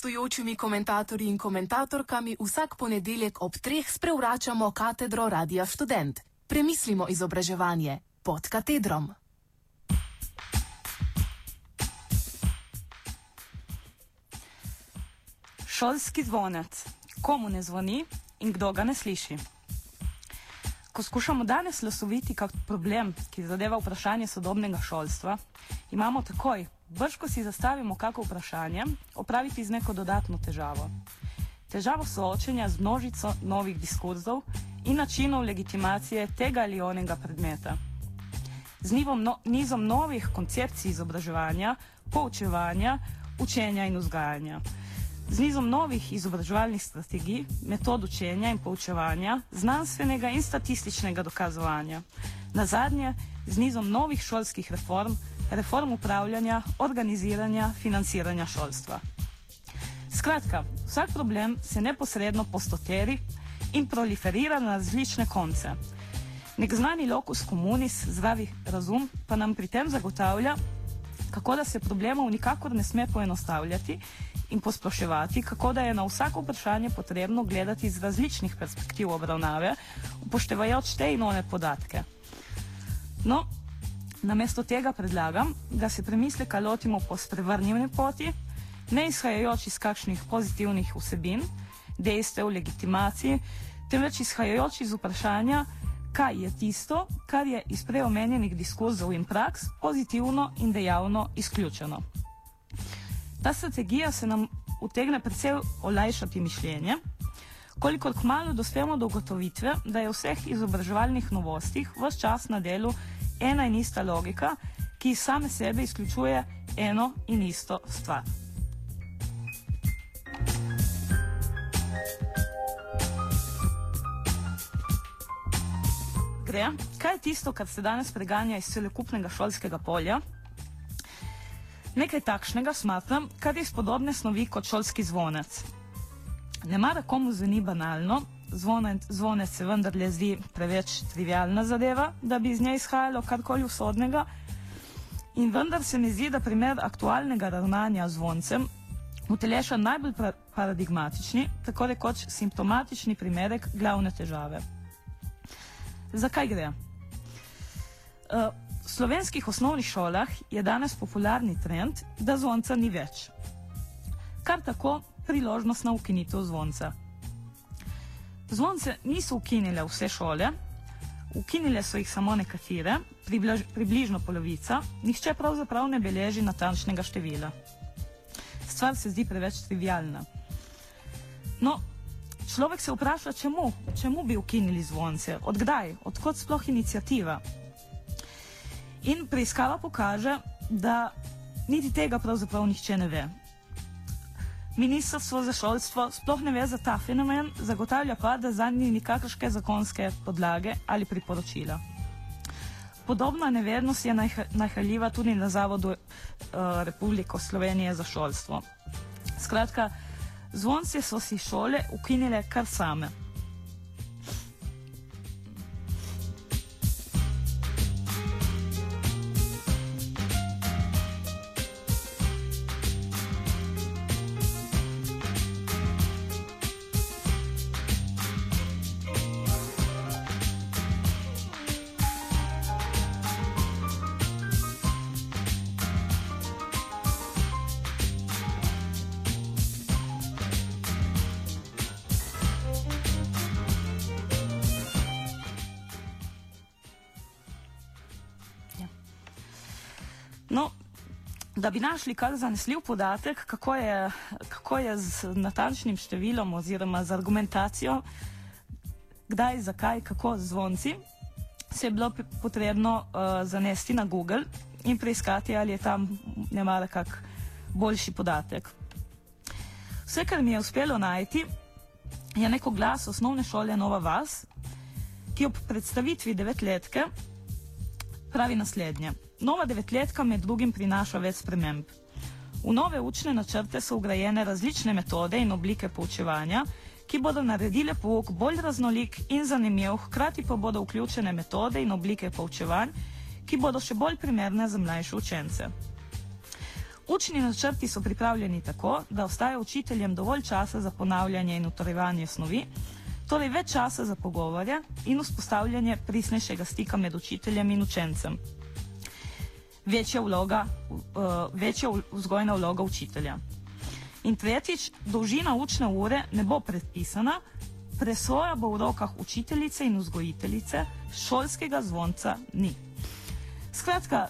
gostujočimi komentatorji in komentatorkami vsak ponedeljek ob treh sprevračamo katedro Radia Student. Premislimo izobraževanje pod katedrom. Šolski zvonec. Komu ne zvoni in kdo ga ne sliši? Ko skušamo danes nasloviti kak problem, ki zadeva vprašanje sodobnega šolstva, imamo takoj, brž ko si zastavimo kako vprašanje, opraviti z neko dodatno težavo. Težavo soočenja z množico novih diskurzov in načinov legitimacije tega ali onega predmeta. Z nivom no, nizom novih koncepcij izobraževanja, poučevanja, učenja in vzgajanja z nizom novih izobraževalnih strategij, metod učenja in poučevanja, znanstvenega in statističnega dokazovanja. Na zadnje, z nizom novih šolskih reform, reform upravljanja, organiziranja, financiranja šolstva. Skratka, vsak problem se neposredno postoteri in proliferira na različne konce. Nek znani lokus komunis, zdravi razum, pa nam pri tem zagotavlja, kako da se problemov nikakor ne sme poenostavljati in posploševati, kako da je na vsako vprašanje potrebno gledati iz različnih perspektiv obravnave, upoštevajoč te in one podatke. No, namesto tega predlagam, da se premisleka lotimo po sprevrnjeni poti, ne izhajajoč iz kakšnih pozitivnih vsebin, dejstev, legitimacij, temveč izhajajoč iz vprašanja, kaj je tisto, kar je iz preomenjenih diskurzov in praks pozitivno in dejavno izključeno. Ta strategija se nam utegne predvsej olajšati mišljenje, kolikor kmalo dospemo do ugotovitve, da je v vseh izobraževalnih novostih vse čas na delu ena in ista logika, ki same sebe izključuje eno in isto stvar. Gre, kaj je tisto, kar se danes preganja iz celokupnega šolskega polja? Nekaj takšnega smatram, kar je iz podobne snovi kot šolski zvonec. Ne mara komu zveni banalno, zvonec, zvonec se vendar le zdi preveč trivialna zadeva, da bi iz nje izhajalo karkoli usodnega. In vendar se mi zdi, da primer aktualnega ravnanja zvoncem uteleša najbolj paradigmatični, tako rekoč simptomatični primerek glavne težave. Zakaj gre? Uh, V slovenskih osnovnih šolah je danes popularni trend, da zvonca ni več. Kar tako priložnost na ukinitev zvonca. Zvonce niso ukinile vse šole, ukinile so jih samo nekatere, približ, približno polovica, nihče pravzaprav ne beleži natančnega števila. Stvar se zdi preveč trivialna. No, človek se vpraša, čemu, čemu bi ukinili zvonce, odkdaj, odkot sploh inicijativa. In preiskava pokaže, da niti tega pravzaprav nihče ne ve. Ministrstvo za šolstvo sploh ne ve za ta fenomen, zagotavlja pa, da za njih ni nikakršne zakonske podlage ali priporočila. Podobna nevednost je najhaljiva tudi na Zavodu uh, Republike Slovenije za šolstvo. Skratka, zvonce so si šole ukinile kar same. No, da bi našli kar zanesljiv podatek, kako je, kako je z natančnim številom oziroma z argumentacijo, kdaj, zakaj, kako zvonci, se je bilo potrebno uh, zanesti na Google in preiskati, ali je tam ne mara kak boljši podatek. Vse, kar mi je uspelo najti, je neko glas osnovne šole Nova Vas, ki ob predstavitvi devetletke pravi naslednje. Nova devetletka med drugim prinaša več sprememb. V nove učne načrte so ugrajene različne metode in oblike poučevanja, ki bodo naredile pouk bolj raznolik in zanimiv, hkrati pa bodo vključene metode in oblike poučevanj, ki bodo še bolj primerne za mlajše učence. Učni načrti so pripravljeni tako, da ostaje učiteljem dovolj časa za ponavljanje in utrjevanje snovi, torej več časa za pogovore in vzpostavljanje prisnejšega stika med učiteljem in učencem. Večja, vloga, uh, večja vzgojna vloga učitelja. In tretjič, dolžina učne ure ne bo predpisana, presoja bo v rokah učiteljice in vzgojiteljice, šolskega zvonca ni. Skratka,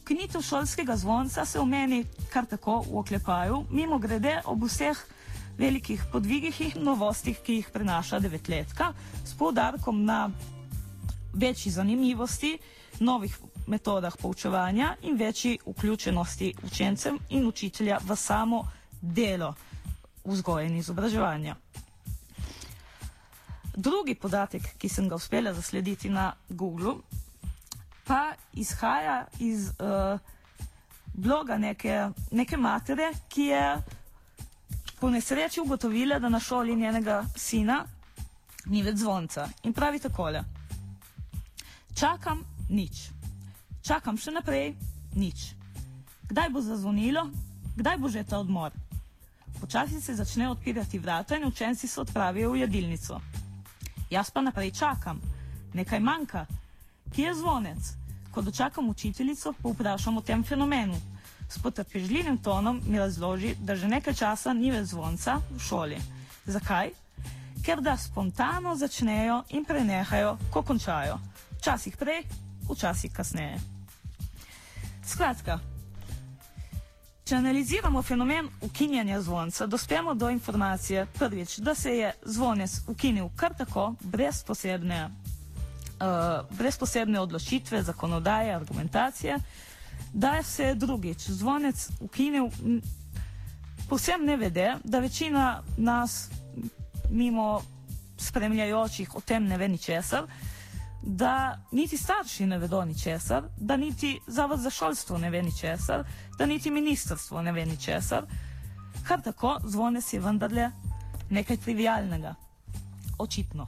ukinitev šolskega zvonca se omeni kar tako v oklepaju, mimo grede ob vseh velikih podvigih in novostih, ki jih prenaša devetletka, s poudarkom na večji zanimivosti, novih metodah poučevanja in večji vključenosti učencem in učitelja v samo delo vzgoje in izobraževanja. Drugi podatek, ki sem ga uspela zaslediti na Google, pa izhaja iz uh, bloga neke, neke matere, ki je po nesreči ugotovila, da na šoli njenega sina ni več zvonca. In pravi takole: Čakam nič, čakam še naprej nič. Kdaj bo zazvonilo, kdaj bo že ta odmor? Počasi se začne odpirati vrata in učenci se odpravijo v jedilnico. Jaz pa naprej čakam, nekaj manjka. Kje je zvonec? Ko dočakam učiteljico, pa vprašam o tem fenomenu. S potrpežljivim tonom mi razloži, da že nekaj časa ni več zvonca v šoli. Zakaj? Ker da spontano začnejo in prenehajo, ko končajo. Včasih prej, včasih kasneje. Skratka, če analiziramo fenomen ukinjanja zvonca, dospemo do informacije prvič, da se je zvonec ukinil kar tako, brez posebne uh, brez posebne odločitve, zakonodaje, argumentacije, da se je drugič zvonec ukinil, posebno ne vede, da večina nas, mimo spremljajočih, o tem ne ve ničesar, da niti starši ne vedo ničesar, da niti Zavod za šolstvo ne ve ničesar, da niti ministrstvo ne ve ničesar. Kar tako, zvonec je vendarle nekaj trivialnega. Očitno.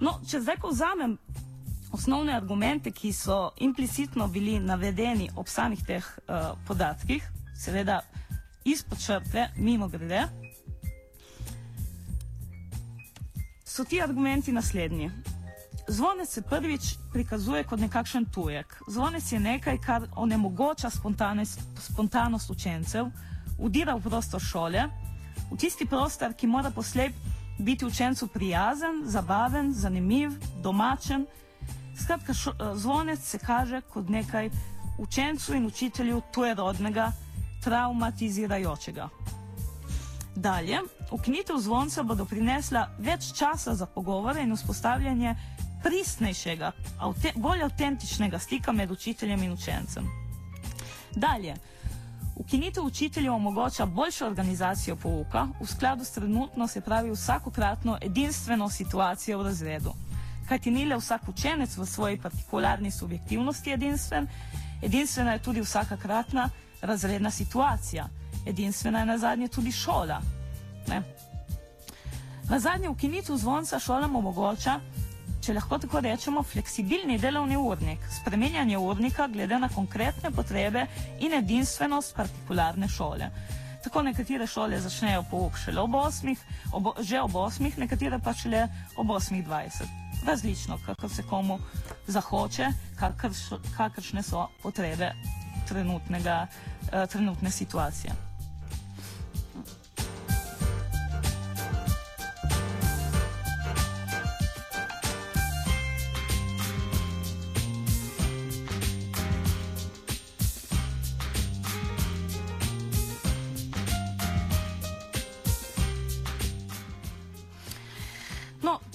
No, če zdaj povzamem osnovne argumente, ki so implicitno bili navedeni ob samih teh uh, podatkih, seveda izpod črte, mimo grede, so ti argumenti naslednji. Zvonec se prvič prikazuje kot nekakšen tujek. Zvonec je nekaj, kar onemogoča spontanost učencev, udira v prostor šole, v tisti prostor, ki mora poslej biti učencu prijazen, zabaven, zanimiv, domačen. Skratka, šo, eh, zvonec se kaže kot nekaj učencu in učitelju tujerodnega, traumatizirajočega. Dalje, ukinitev zvonca bo doprinesla več časa za pogovore in vzpostavljanje pristnejšega, avte, bolj avtentičnega stika med učiteljem in učencem. Dalje, Ukinitev učiteljev omogoča boljšo organizacijo pouka v skladu s trenutno, se pravi, vsakokratno edinstveno situacijo v razredu. Kajti ni le vsak učenec v svoji partikularni subjektivnosti edinstven, edinstvena je tudi vsakokratna razredna situacija, edinstvena je na zadnje tudi šola. Ne? Na zadnje ukinitev zvonca šolam omogoča, če lahko tako rečemo, fleksibilni delovni urnik, spremenjanje urnika glede na konkretne potrebe in edinstvenost partikularne šole. Tako nekatere šole začnejo pouk šele ob 8, ob, že ob 8, nekatere pa šele ob 8.20. Različno, kako se komu zahoče, kakršne so potrebe trenutnega, eh, trenutne situacije.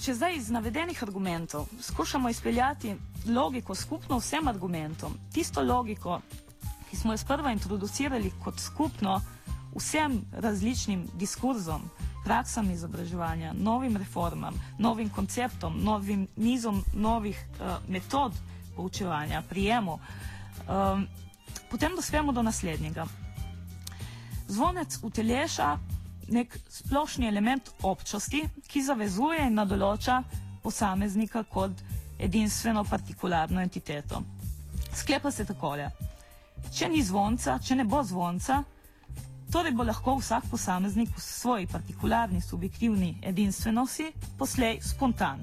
Če zdaj iz navedenih argumentov skušamo izpeljati logiko skupno vsem argumentom, tisto logiko, ki smo jo sprva introducirali kot skupno vsem različnim diskurzom, praksam izobraževanja, novim reformam, novim konceptom, novim nizom novih uh, metod poučevanja, prijemu, um, potem dospemo do naslednjega. Zvonec uteleša nek splošni element občosti, ki zavezuje in nadoloča posameznika kot edinstveno partikularno entiteto. Sklepa se takole. če ni zvonca, če ne bo zvonca, torej bo lahko vsak posameznik v svoji partikularni, subjektivni edinstvenosti poslej spontan.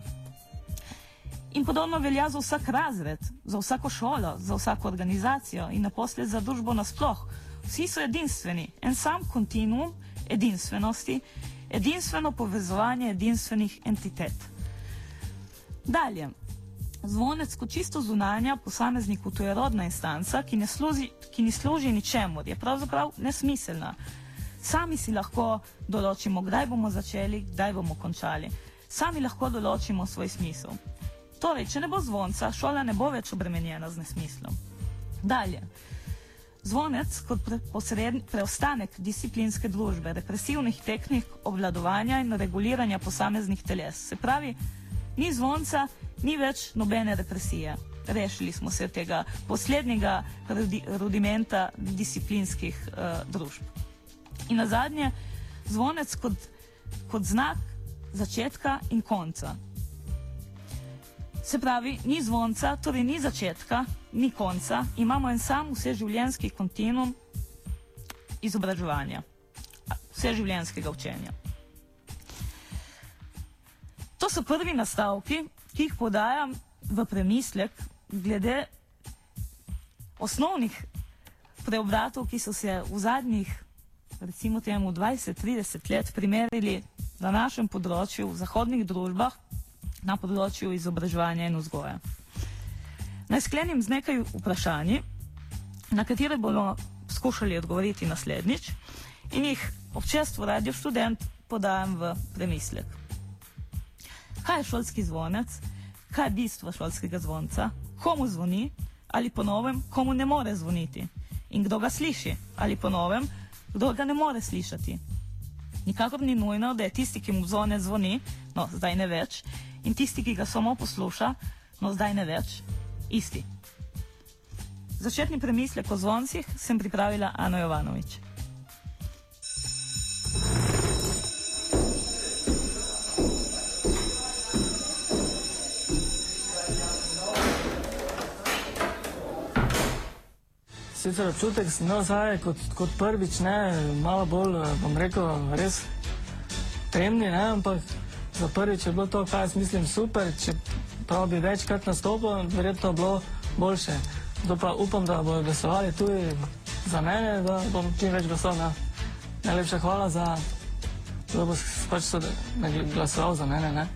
In podobno velja za vsak razred, za vsako šolo, za vsako organizacijo in naposled za družbo nasploh. Vsi so edinstveni, en sam kontinuum edinstvenosti, edinstveno povezovanje edinstvenih entitet. Dalje. Zvonec kot čisto zunanja posamezniku, to je rodna instanca, ki ne služi, ki ne služi ničemur, je pravzaprav nesmiselna. Sami si lahko določimo, kdaj bomo začeli, kdaj bomo končali. Sami lahko določimo svoj smisel. Torej, če ne bo zvonca, šola ne bo več obremenjena z nesmislom. Dalje. Zvonec kot pre, posredn, preostanek disciplinske družbe, represivnih tehnik obvladovanja in reguliranja posameznih teles. Se pravi, ni zvonca, ni več nobene represije. Rešili smo se tega poslednjega rudi, rudimenta disciplinskih uh, družb. In na zadnje, zvonec kot, kot znak začetka in konca. Se pravi, ni zvonca, torej ni začetka, ni konca, imamo en sam vseživljenjski kontinuum izobraževanja, vseživljenjskega učenja. To so prvi nastavki, ki jih podajam v premislek glede osnovnih preobratov, ki so se v zadnjih, recimo temu 20-30 let primerili na našem področju v zahodnih družbah, na področju izobraževanja in vzgoja. Naj sklenim z nekaj vprašanji, na katere bomo skušali odgovoriti naslednjič in jih občestvu Radio Student podajam v premislek. Kaj je šolski zvonec? Kaj je bistvo šolskega zvonca? Komu zvoni? Ali po novem, komu ne more zvoniti? In kdo ga sliši? Ali po novem, kdo ga ne more slišati? Nikakor ni nujno, da je tisti, ki mu zvone zvoni, no zdaj ne več, in tisti, ki ga samo posluša, no zdaj ne več, isti. Začetni premislek o zvoncih sem pripravila Ano Jovanovič. Sicer občutek sem imel zdaj kot, kot prvič, ne, malo bolj, bom rekel, res temni, ne, ampak za prvič je bilo to, kaj jaz mislim, super, če prav bi večkrat nastopil, verjetno bilo boljše. To pa upam, da bodo glasovali tudi za mene, da bom čim več glasoval. Najlepša hvala za, da bo pač glasoval za mene. Ne?